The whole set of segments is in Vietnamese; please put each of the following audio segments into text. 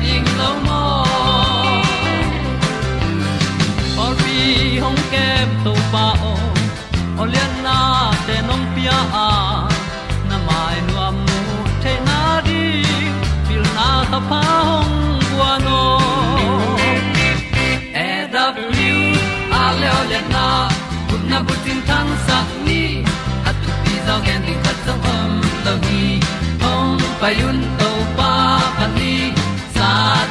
pi ta ding or bi hong kem na te nông pia à. Na mai nu amu te na đi pil na ta pa hồng bua no e da blue a le na kun na bu tin tan sa ni. At tu pi zo gen di khat zo om lo gi hong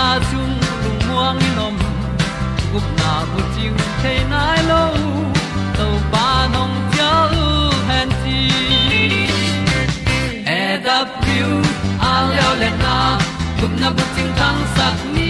na chung lung muang ni nom. Gup na bu chiu the nai lo to pa nong pia u han ti e da piu a leo le na. Gup na bu chiu tang sat ni.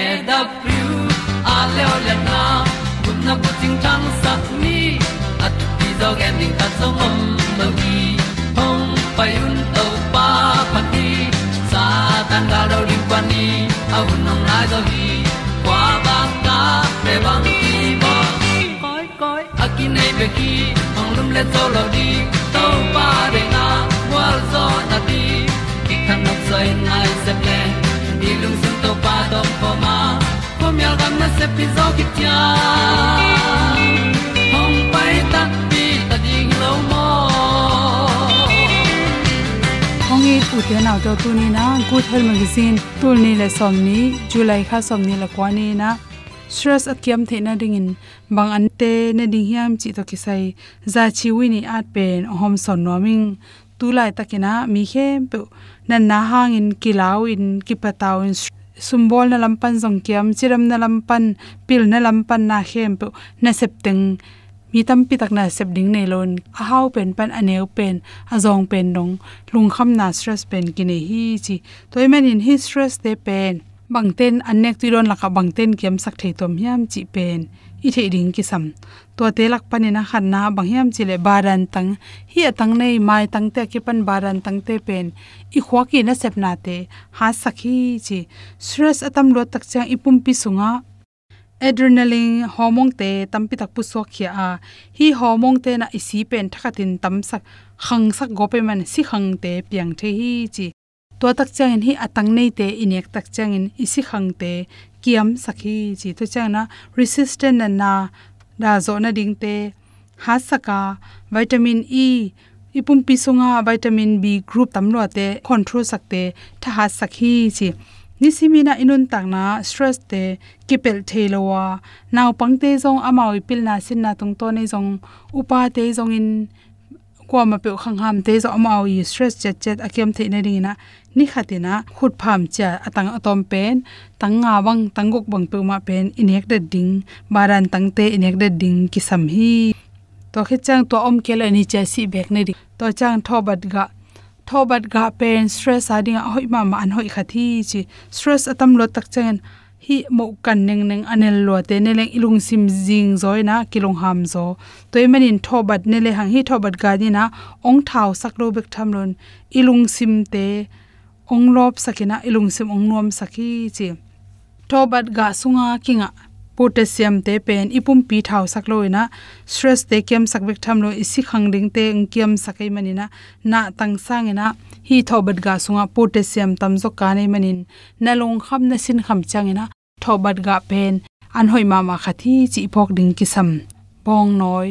e da thru a le le na kun na ko ting tang sat ni at ti dog ending ta song om lo gi hong pai un to pa pa ti sa tan ga do ri pa ni au nong lai do gi kwa ba ta pe bang ki bo koi koi akin nei be ki ong lum le zo lo di to pa de na wa zo na ti ki kan nok sai nai ko myal gam na se pi zo ki tia hong pai ta pi ta ding lo mo hong i pu te naw to tu ni na good health magazine tul ni le som ni july kha som ni la kwa ni na stress kiam the na ding in bang an te na ding hiam chi to kisai za chi wi ni at pen hom son noming tu lai takina mi khem pe nan na hang in kilau in ki kipataw in sumbol na lampan zong kiam chiram na lampan, pil na lampan na khem pe na septeng mi tam pi tak na sep ding nei lon. A hau pen pan aneu pen, a zong pen dong. Lung kham na stress pen ki nei hi chi. Toy man in hi stress te pen. Bang bangten anek tu ron laka bangten kiam sak thei tom hiam chi pen. I thei ding ki sam to te lak panina khan na bang baran tang. Hi atang nei mai tang te ki pan baran tang te pen. I khwa ki na sep te. Ha sakhi chi. Stress atam lo tak chang ipum pi sunga adrenaline, hormone te tampi tak pu so khia a. Hi hormone te na isi pen thakatin tam sak, khang sak gope man si khang te piang the hi chi. To tak chang hi atang nei te, inek tak chang in isi khang te. Kiam sakhi chi. To chang na resistant na da zo na ding te. Ha saka vitamin e ipum pi sunga vitamin b group tamlo te, control sakte tha ha sakhi chi. Nisimina inun takna stress te, kipel theilowa naw pangte jong amawi pilna sinna tung to nei jong upa te jong in, kwa ma pe khang ham te zo amawi stress chet chet akem the na ring na ni khatina khut pham cha atang atom pen, tanga wang tangok bang pe ma pen, inek de ding, baran tangte inek de ding ki sam hi. To khe chang to om kel ani cha si bek ne ri to chang thobat ga thobat ga pen, stress ading hoi ma ma an hoi khathi chi. Stress atam lo tak chen hi mo kan neng neng anel lo te, ne leng ilung sim jing zoi na kilong ham zo. Toy manin thobat ne le hang hi thobat ga ni na, ong thau sak lo bek tham lon, ilung sim te ong lop sakina ilung sim ong nom sakhi chi. Thobat ga sunga kinga potassium te pen ipum pi thau sak loina stress te kem sak bek tham lo isi khang ding te eng kem sakai manina na. Tang sangena hi thobat ga sunga potassium tam zo ka nei manin na long kham na sin kham changena thobat ga pen an hoi ma ma khathi chi phok ding kisam. Bong noi.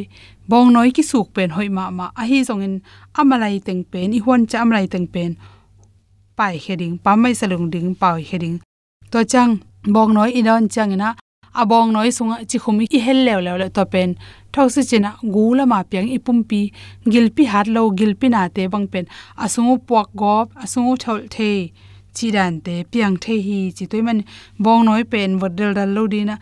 Bong noi ki suk pen hoi ma ma. A hi zongin amalai teng pen, i hon cha amalai teng pen pai heding pamai salung ding pa heding to chang, bong noi idon changena abong noi sunga chi khumi i hel lew lew le to pen. Thok si china gula ma piang ipum pi gilpi hat lo gilpi na te bang pen. Asungu puak gop asungu thol the, chi dan te piang the hi chi toy man bong noi pen wadel dal lo dina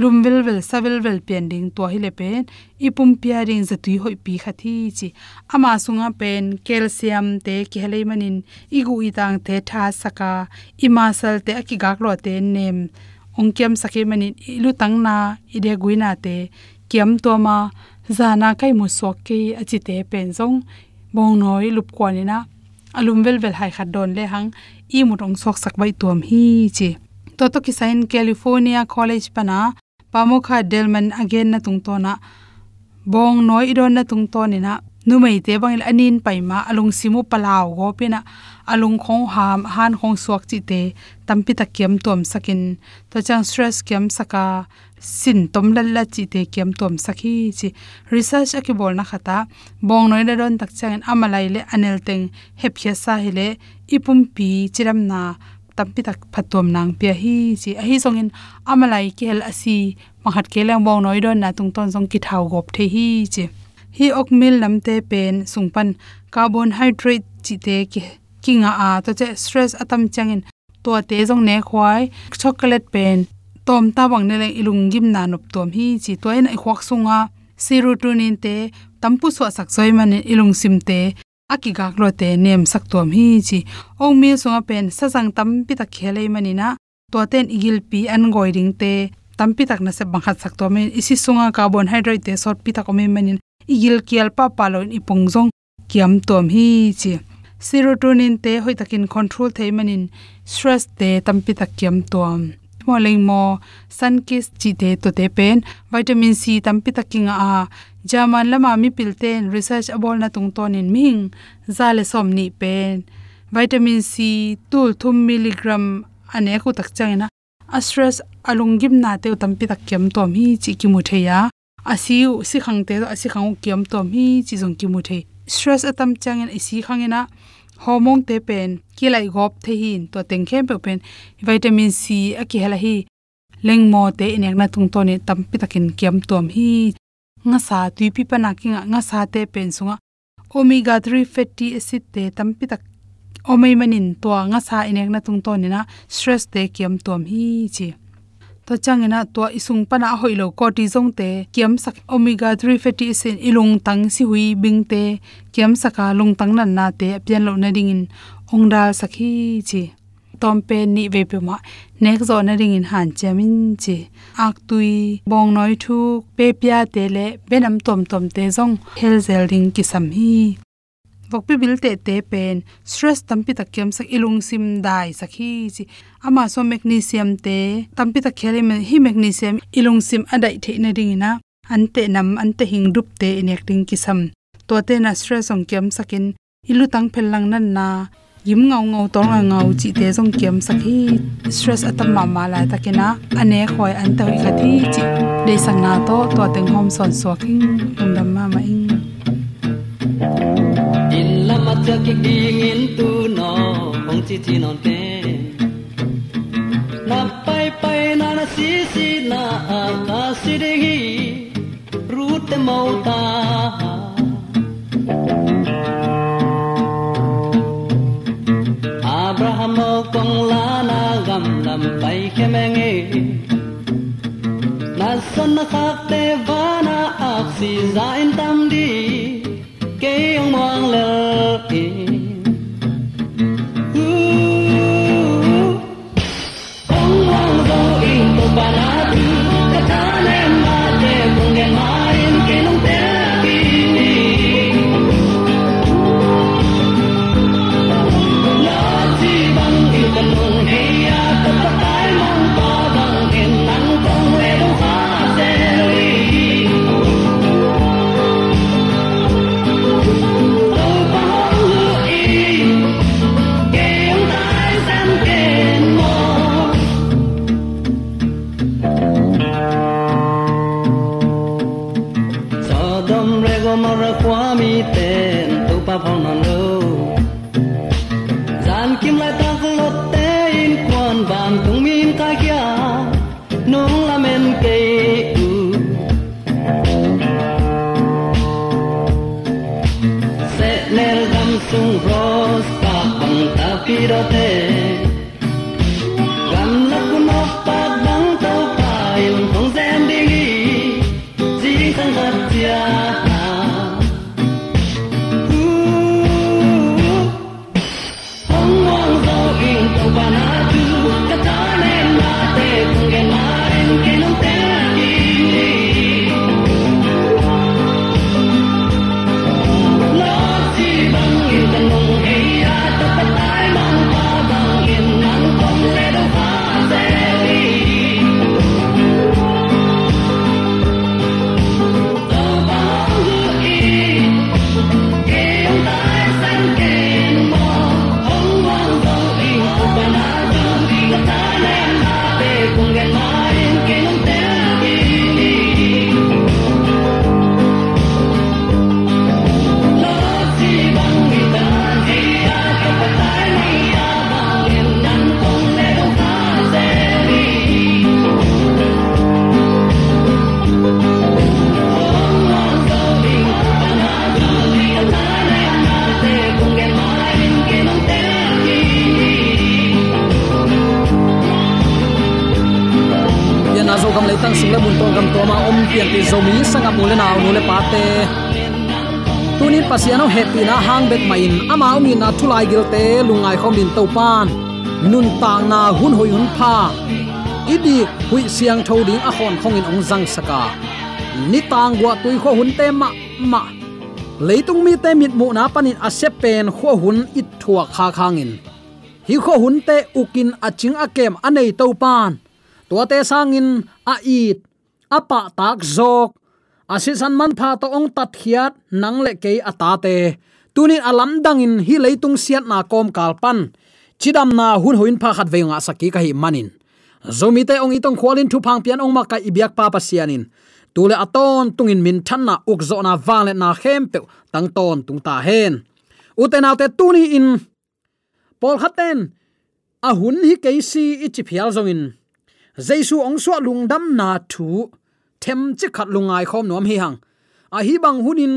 lum vel vel savel vel pen ding to hi le pen ipum pia ring zatui hoi pi khathi chi ama sunga pen, calcium te ki helei manin igu itang te tha saka imasal te aki gak lo te nem. Ongkiam sakhe manin ilu tangna ide guina te, kiam to ma zana kai mu sok ke achi te pen zong. Bong noi lup kwani na alum vel vel hai khat don le hang i mu rong sok sak bai tuam hi chi to to ki sain california college pana pamokha delman again na tung to bong noi idon na tung to na. Nu mai te bang anin paima alung simu palaw go pina alung khong ham, han khong suak chi te. Tampi ta kiam tom sakin. To chang stress kiam saka. Sin tom lal la chi te kiam tom sakhi chi. Research aki bol na khata. Bong noi don tak chang amalai le anel teng hep khia sa hile ipum pi chiram na tampi tak phatom nang pia hi chi, a hi songin amalai kel asi manghat keleng bong noi don na tung ton song ki thau gop the hi chi. Hi ok mil namte pen sungpan carbohydrate chi te ki kinga a. To che stress atam changin to te jong ne khwai, chocolate pen, tom ta bang ne le ilung gim na nop tom hi chi. To ai khwak sunga serotonin te tampu so sak soi man ilung sim te aki gak lo te nem sak tom hi chi. Ong mi songa pen sa sang tam pi ta khele manina to ten igil pi an goi ring te tampi tak na se bangkhat sak to men isi sunga carbohydrate te sort pi tak omi men manin igil kial pa palon ipong jong kiam tom hi chi. Serotonin te hoi takin control thei manin stress te tampi tak kiam tom mo leng mo sun kiss chi te to te pen vitamin c tampi takinga a, jaman lama mi pilten research abol na tung tonin ming, zale somni pen, vitamin c tul thum milligram ane ko tak changena na stress alungim na te tampi tak kiam tom hi chi ki mu theya asiu si khangte asi khangu kiam to mi chi jong ki mu the stress atam changen isi khangena hormone te pen, kilai gop the hin to tengkhem pe pen, vitamin c aki hela hi lengmo te inek na tung to ni tampi takin kiam tom hi. Nga sa tu pi pa na ki nga sa te pen sunga. Omega 3 fatty acid te tampi tak, omei manin to nga sa inek na tung to ni na stress te kiam tom hi chi to changena to isung pana hoilo cortisol te, kiam sak omega 3 fatty acid ilung tang si hui bing te, kiam saka lung tang nan na te, pian lo na ding in ongda sakhi chi. Tom pe ni ve pe ma, nek zo na ring in han chamin chi. Ak tui, bong noi thu pe pya te le benam tom tom te zong, hel zel ding ki sam hi vokpi bil te te pen stress tampi ta kem sak ilung sim dai sakhi chi ama so magnesium te tampi ta khele me hi magnesium ilung sim adai the na ding na ante nam, ante hing dup te inek ding kisam. To te na stress ong kem sakin ilu tang phel lang nan na. Yim ngau ngau tor nga ngau, chi te jong kem sakhi stress atam ma ma la takena ane khoi an tawi khathi chi. De sang na to to teng hom son so khing hum dam ma ma ing in lama cha ki ding in tu no ong chi chi non te na pai pai na na si si na a ka si de hi ru te mau ta. Abraham kong la na gam lam pai ke menge na son na khak te va na ak si za Gomorrah kwa tunin pasiano happy na hangbet main. Ama umi na thulai gilte lungai khomin topan nun tang na hun hoi hun pha. Idi hui siang thoding a khon khongin ong jang saka. Ni tang wa tui kho hun te ma ma. Leitung mi te mit mu na panin asep pen kho hun it thua kha khangin hi kho hun te ukin aching akem anei topan tua te sangin a it apa tak zok asisan man pha to ong tat khiat, nang le ke ata te tunin alam dangin hi leitung siat na kom kalpan. Chidam na hun huin pha khat veunga saki ka hi manin. Zomi te ong itong khwalin thu phang pian ong ma ka ibyak pa pa sianin. Tule aton tungin min than na uk zo na vale na khem pe tang ton tung ta hen. Uten autte tuni in. Pol khaten, a hun hi keisi ichi phial zongin. Jaisu ong so lungdam na thu them chi khat lungai khom nom hi hang. A hi bang hunin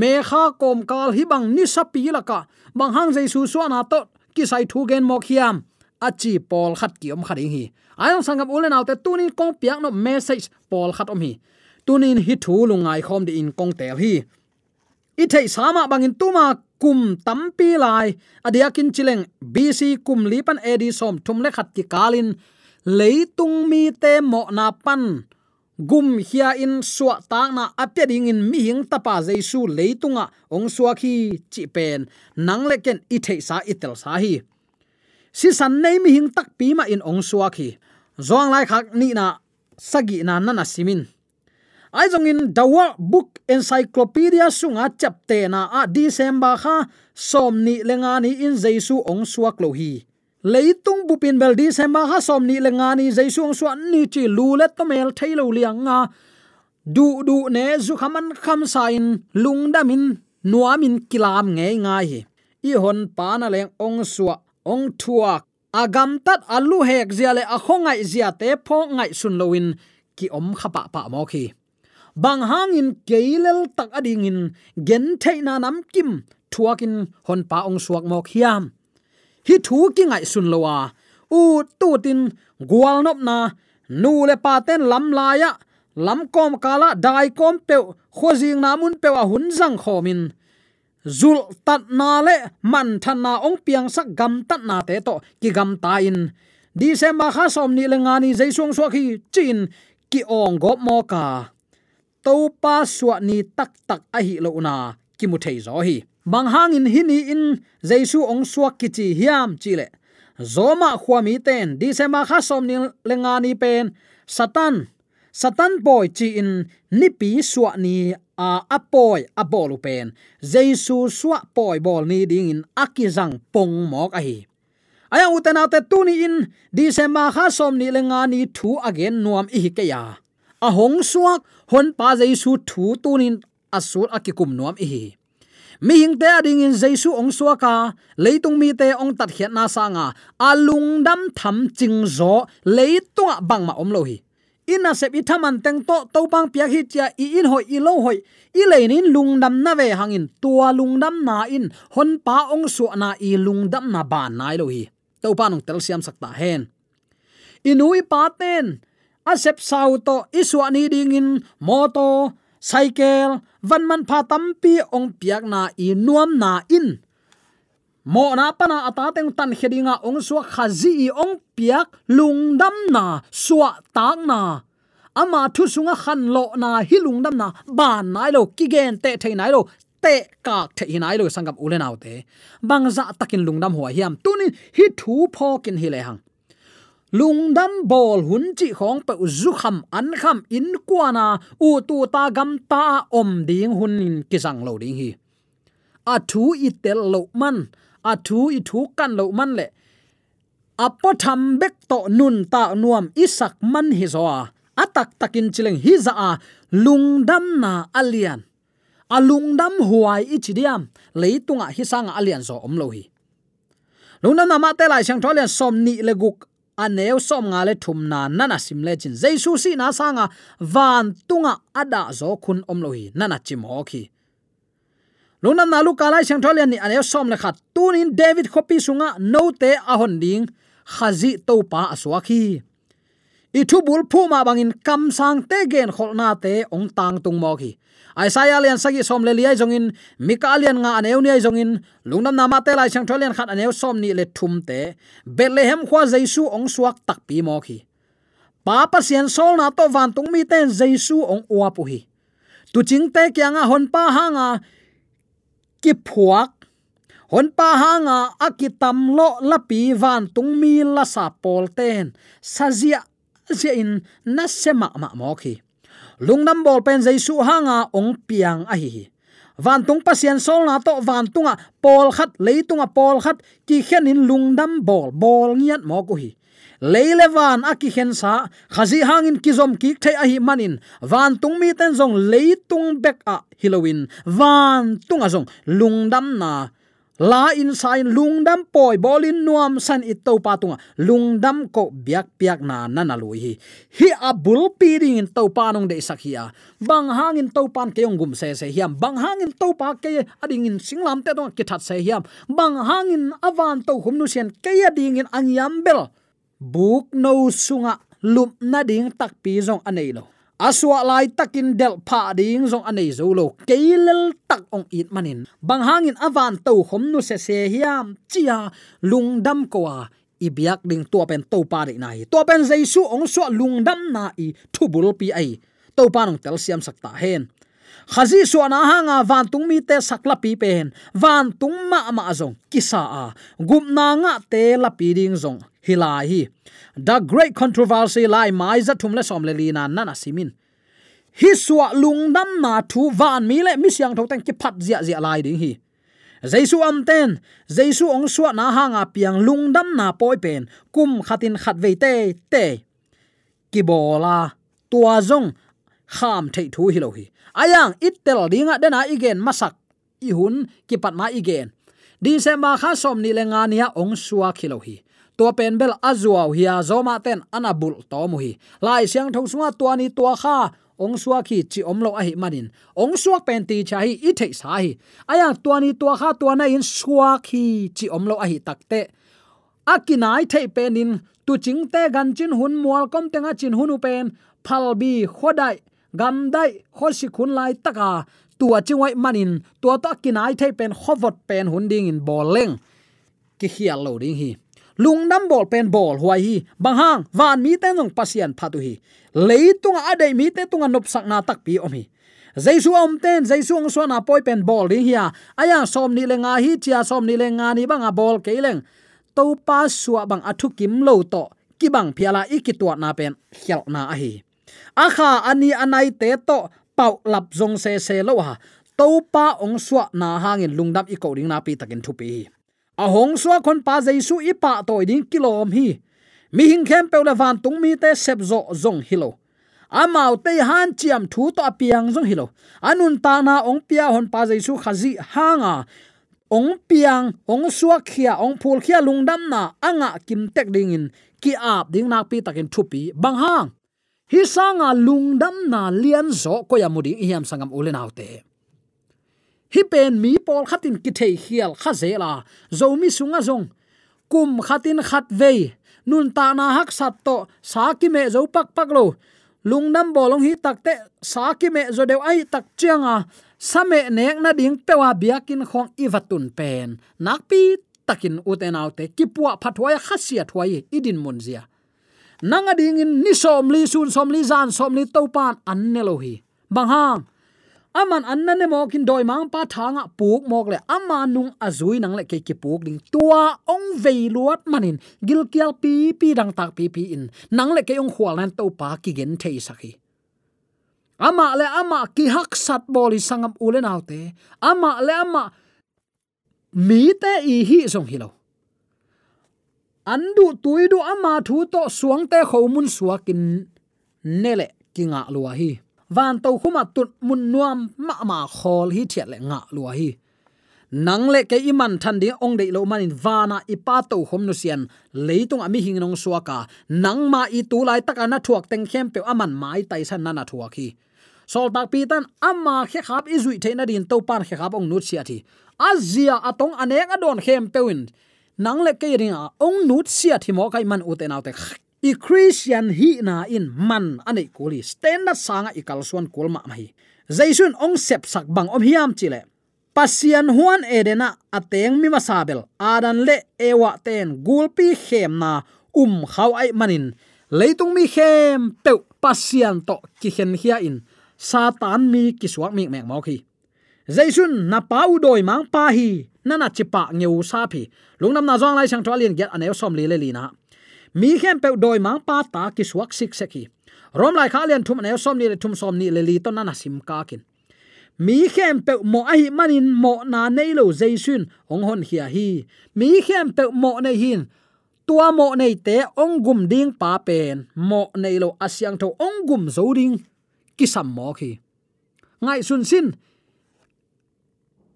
me kha kom kal hi bang ni sapi laka bang hang jaisu suwa na to ki sai thu gen mok hiam. Achi pol khat ki om khat hi. Ayong sangam ulen autte tunin kong piak no message pol khat om hi. Tunin hi thu lungai khom de in kong tel hi. I thei sama bangin tuma kum tampi lai. Adiakin chileng bc kum lipan edi som thum le khat ki kalin leitung mi te mo na pan gum hia in suwa ta na apya ding in mi hing tapa jaisu leitunga ong suwa khi chi pen. Nang le ken i thei sa itel sa hi. Si san nei mi hing tak pi ma in ong suwa khi. Zong lai khak ni na sagi na na na simin. Ai zong in dawa book encyclopedia sunga chapte na a december kha somni lenga ni in jaisu ong suwa lo hi leitung bupin bel december kha ha lenga ni jesu ong suak ni chi lulet to mel thailo liang nga. Du du ne zu khaman kham sain lungdamin nuamin kilam nge nga hi. I hon pa na leng ong suwa ong thuak agam à tat alu à hek zia le a à khongai zia te pho ngai sun loin ki om khapa pa mo khi bang hangin keilel tak ading in gen theina nam kim thuakin hon pa ong suak mo khiam hi thu ki ngai sun lowa u tu tin gwal nop na, nu le pa ten lam la ya, lam kom kala dai kom pe khozing namun pe wa hun jang khomin zul tat na le, man than na ong piang sak gam tat na te to, ki gam ta in. December kha som ni le ngani jaisung so khi chin, ki ong go mo ka. To pa suwa ni tak tak a hi lo na, ki mu thei zo hi bang hang in hini in jaisu ong suak kichi hiam chile. Zoma khwami ten. December kha som ni le ngani pen. Satan. Satan boy chi in nipi suwa ni, a apoy abolu pen. Jaisu suwa poi bol ni ding in akizang pong mok ahi. Aya utena te tuni in december kha som ni lenga ni thu again nuam i ke ya ahong suak, hon pa jaisu thu tunin asur akikum nuam i hi mi hing te ading in jaisu ong suaka leitung mi te ong tat khiat na sanga alung dam tham ching zo leitung bang ma om lo hi. Ina sep i thaman teng to to bang pia hi cha i in hoi, i lo hoi. I leinin lungdam na ve hangin tua lungdam na in. Hon pa ong su na i lungdam na ban nai lo hi. To pa nong tel siam sakta hen. Inui pa ten. A sep sau to iswa ni ding in moto, cycle van man pha tampi ong piak na i nuam na in. Mo na pana ata teng tan khedinga ong suwa khazi ong piak lungdam na suwa tak na. Ama thu sunga khan lo na hi lungdam na ban nai lo kigen te thei nai lo, te kak the hi nai lo, sangam ulen autte bangza takin lungdam huwa hiam. Tunin hi thu phokin hi le hang lungdam bol hun chi khong pe zu kham an kham in kwana u tu ta gam ta om ding hun in kisang lo ding hi. A thu i tel lo man, a thu i thu kan lo man le. Apo tham bek to nun ta nuam isak man hi zo atak takin chileng hi za a. Lungdam na alian. Alungdam huai ichidiam leitunga hi sang alian zo om lo hi. Lungdam na ma te lai sang tholian som ni le guk aneu som nga le thum na nana sim le chin jesu si na sanga van tunga ada zo khun om lohi nana chim ho khi. Luna na lu kalai chang tholian ni aneu som le khat tunin david khopi sunga no te a hon ding khazi to pa aswaki i thu bul phu ma bangin kam sang te gen kholna te ong tang tung mo khi. Isaiah lian sagi som le liai jongin Mikalian nga aneu ni jongin lungnam nama te lai chang tholian khat aneu som ni le thum te. Bethlehem khwa Jesu ong suak tak pi mo khi. Papa sian sol na to van tung mi ten Jesu ong uwa pu hi. Tu ching te kya nga hon pa ha nga ki phuak, hon pa ha nga akitam lo lapi van tung mi la sa pol ten. Sazia zia in na sema ma mo khi lungnam bol pen jaisu hanga ong piang a hi van tung pasien sol na to van tunga pol khat leitunga pol khat, ki khen in lungdam bol bol ngiat mo ko hi. Leile van aki khen sa, khazi hangin kizom ki thai a hi manin. Van tung mi ten zong leitung bek a halloween. Van tunga zong lungdam na la in sain lungdam poi bolin nuam san itto patunga lungdam ko biak piak na nana lui hi. Hi abul piring in to panong de sakhia bang hangin to pan ke gum se se hiam. Bang hangin to pa ke ading in singlam te dong kithat se hiam. Bang hangin avan to hum nu sian ke ading in angyam bel. Buk no sunga lup na ding tak pi zong anei lo aswa lai takin del pha ding zong anei zo lo keilel tak ong it manin. Bang hangin avan to khom nu se se hiam chia lungdam kwa ibiak ding to pen to pa ri nai. To pen jaisu ong so lungdam na i thubul pi ai. To pa nong tel siam sakta hen khazi suana hanga van tung mi te sakla pi pen. Van tung ma ma zong, kisa a. Gup na nga te la pi ding zong hilai hi. The great controversy lai mai za thum le som le lina na na simin hi suwa lungdam na thu van mi le mi siang tho tang ki phat zia zia lai ding hi. Jaisu am ten, jaisu ong suwa na hanga piang lungdam na poi pen. Kum khatin khat ve te te. Ki bola, tua zong, kham thei thu hi lo hi ayang itel dinga dena igen masak. Ihun, kipat ki pat ma igen. Din se ma kha som ni lenga nia ong suwa khilo hi. Tua pen bel azuaw hiya zoma ten anabul to mu hi. Lai siang thong sunga tua ni tua kha. Ong suwa khi chi om lo a hi manin. Ong suwa pen ti cha hi, i thei sa hi. Aya tua ni tua kha tua na in suwa khi chi om lo a hi takte akinai thei penin, tu ching te gan chin hun mual kom tenga chin hunu pen. Phal bi khodai gam dai khosi khun lai taka tua chingwai manin, tua to kinai thei pen khowot pen hunding in boleng ki hial lo ding hi. Lung nam bol pen bol huai hi. Bang hang, van mi ten nong pasien phatu hi. Leitung adai mi te tunga nop sak na tak pi omi hi. Jaisu om ten, jaisu ong so poi pen bol ding hiya aya som ni lenga hi, chia som ni lenga ni banga bol ke leng. To pa suwa bang athu kim lo to. Ki bang phiala ikitwa na pen hial na a hi akha ani anai te to pau lap jong se se lo ha. To pa ong suwa na hangin lungdam i ko ring na pi takin thu pi a hong suwa khon pa jaisu i pa toy ding kilom hi. Mi hing khem pe la van tung mi te sep zo zong hilo amau te han chiam thu to apiang zong hilo anun ta na ong pia hon pa jaisu khazi hanga. Ong piang, ong suwa khia, ong phul khia lungdam na anga kim tek ding in. Ki ap ding nak pi takin thupi bang hang hi sanga lungdam na lian zo ko ya mudi hiam sangam ulen autte hi pen mi pol khatin ki thei hial kha zela zomi sunga zong. Kum khatin khat ve nun ta na hak sat to. Sa ki me zo pak pak lo. Lungnam bolong hi takte sa ki me zo deu ai tak chianga same nek na ding pewa biakin khong iwatun pen. Nakpi takin uten autte ki puwa phatwaya khasia thwai idin munzia nanga ding in ni som li sun, som li zan, som li topan an ne lo hi. Bang hang. Aman anna ne mo kin doi mang pa thanga puk mok le. Ama nung azui nang le ke ki puk ding. Tua ong vei luat manin. Gil kial pi pi dang tak pi pi in. Nang le ke ong khwal nan to pa ki gen thei sakhi ama le ama ki hak sat boli sangam ule naute ama le ama mi te i hi song hilo andu tuidu ama thu to suang te khomun suakin nele kinga lua hi. Van to khuma tut mun nuam ma ma khol hi thiat le nga lua hi. Nang le ke iman than ding ong dei lo manin vana ipa to hom nu sian leitung ami hing nong suaka nang ma i tu lai taka na thuak teng khem pe aman mai tai san na na thuak hi. Sol tak pi tan amma khe khap i zui theina din to pan khe khap ong nu chi athi azia atong anek adon khem pewin nang le ke ringa ong nut sia thi mo kai man uten autte i christian hi na in man ane kuli. Standard sanga i kalsuan kulma mai jaisun ong sep sak bang om hiam chile pasian huan edena ateng mi masabel adan le ewa ten gulpi khem na um khaw ai manin. Leitung mi khem pe pasian to ki khen hia in. Satan mi kiswak mi mek mau khi jaisun na pau doi mang pa hi. Nana chipa ngeu sa phi. Lungnam na zong lai sang twalien get aneu som le le li na. Mi khem pe doi mang pa ta ki suak sik seki rom lai kha lian thum ne som ni le thum som ni le li to na sim ka kin. Mi khem pe mo a hi manin mo na nei lo jaisun ong hon hia hi. Mi khem pe mo nei hin. Tua mo nei te ong gum ding pa pen. Mo nei lo asyang tho ong gum zo ding ki sam mo khi ngai sun sin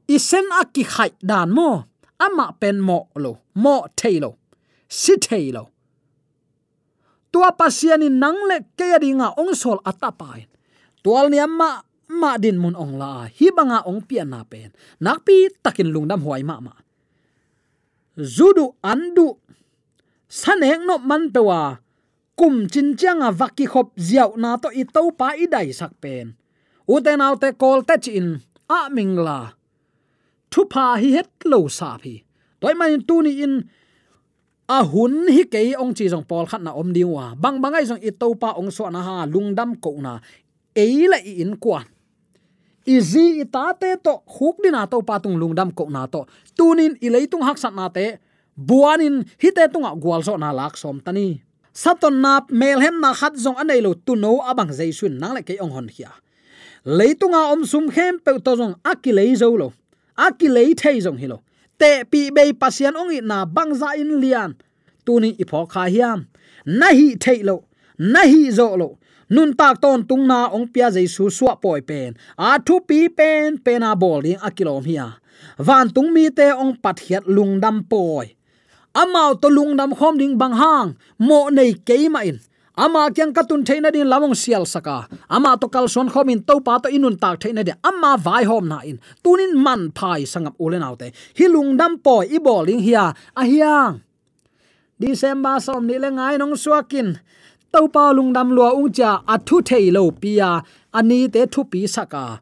isen aki khai dan mo, ama pen mo lo, mo thailo si thailo tua pasiani nang le ke ringa ong sol atapai tual ni amma ma din mun ong la, hi banga ong pia na pen. Nak pi takin lungdam huai ma ma. Zudu andu, saneng no man pewa, kum chin changa vaki khop ziaw na to i to pa i dai sak pen. Uten te kol te chin, a mingla thu pa hi het lo sa phi. Toy man tu ni in, a hun hi ke ong chi jong pol khat na om diwa bang bangai jong i to pa ong so na ha lungdam ko na. Eila i in kwa izi ita te to huk dina to pa tung lungdam ko na to. Tunin ilei tung hak sat na te buanin hi tung tunga gwal so na lak som tani saton na mel hem na khat zong anei lo tu no abang jaisun nang le ke ong hon khia leitunga om sum khem pe to jong akilei zo lo akilei thei jong hilo te pi be pasian ong na bangza in lian. Tuni ipho kha hiam. Nahi thei lo, nahi zo lo. Nun tak ton tung na ong pia jaisu suwa poi pen. A thu pi pen pen a bol ding akilom hia. Van tung mi te ong pat hiat lungdam poi. Amao to lungdam khom ding bang hang. Mo nei keima in ama kyang katun theina din lamong sial saka. Ama to kal son khomin to pa to inun tak theina de ama vai hom na in. Tunin man phai sangap ulen autte hilung dam po i bowling hia. A hiang december som ni le ngai nong suakin to pa lung dam lua ung cha athu thei lo pia. Ani te thu pi saka.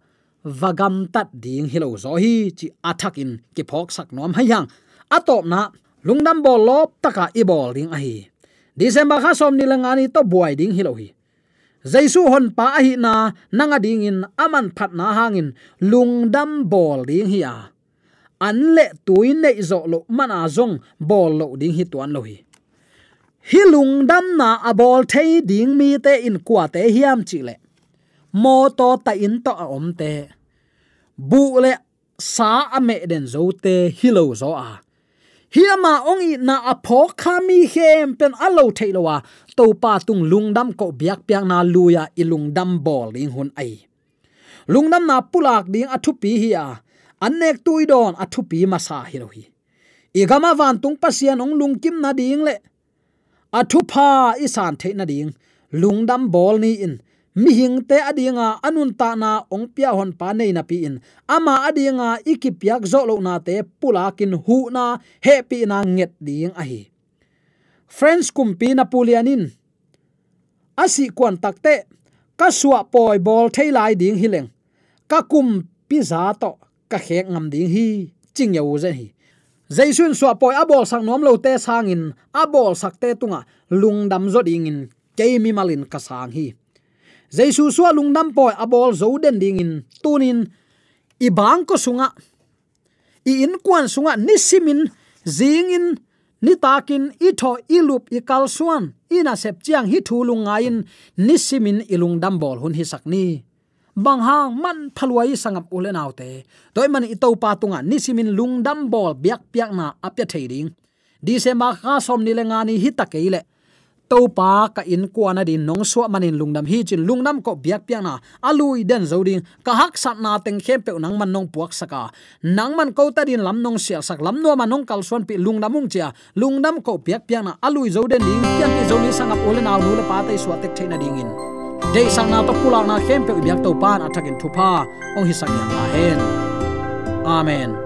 Vagam tat ding hilo zo hi chi athakin ki phok sak nom hayang atop na lungdam bol lop taka i bol ding a hi december kha som ni to buai ding hilo hi. Jaisu hon pa hi na nanga ding in aman phat na hangin lungdam bol ding hi a. An le tui nei zo lo mana zong bol lo ding hi tuan lo hi. Hi lungdam na a bol thei ding mi te in kwa te hiam chi le. Mo to ta in to a om te. Bu le sa a me den zo te hilo zo a hiama ongi na apho khami hem pen alo theilowa to pa tung lungdam ko biak piak na luya ilungdam bol ing hun ai. Lungdam na pulak ding athu pi hi a. Anek tuidon athu pi masa hi lo hi. I gama van tung pasian ong lungkim na ding le. Athu pha isan the na ding. Lungdam bol ni in mi hing te adinga anun ta na ong pia hon pa nei na pi in ama adinga ikipiak zo lo na te pulakin hu na he pi na nget ding a hi friends kumpi na pulianin. Asi kwan takte ka suwa poi bol thailai ding hileng. Ka kum pi za to, ka khek ngam ding hi, ching yau ze hi. Jaisun suwa poi abol sang nom lo te sangin abol sak te tunga lungdam zo ding in keimi malin ka sang hi jaisu suwa lungnam poi abol zo den ding in. Tunin i bang ko sunga. I in kwan sunga nisimin zing in, ni takin i tho, i lup, i kal suan. Ina sep chiang hi thu lunga in nisimin ilung dam bol hun hi sakni bang hang, man phalwai sangam ulen autte toy man i to pa tunga nisimin lungdam bol biak piak na apya theiring ma kha som ni lenga ni hi takeile to pa ka in kwa na din nong suwa manin lungnam hi chin lungnam ko biak piak na. Alui den zoding ka hak sat na teng khem pe nang man nong puak saka. Nang man ko ta din lam nong sial sak lam no man nong kal suan pi lungnam mung chia. Lungnam ko biak piak na, alui zoden ding. Pian pi zoni sangap ole naw nu le pa tai suwa tek theina ding in. Dei sang na to pula na khem pe biak to pan athakin thupa ong hi sang ya hen. Amen.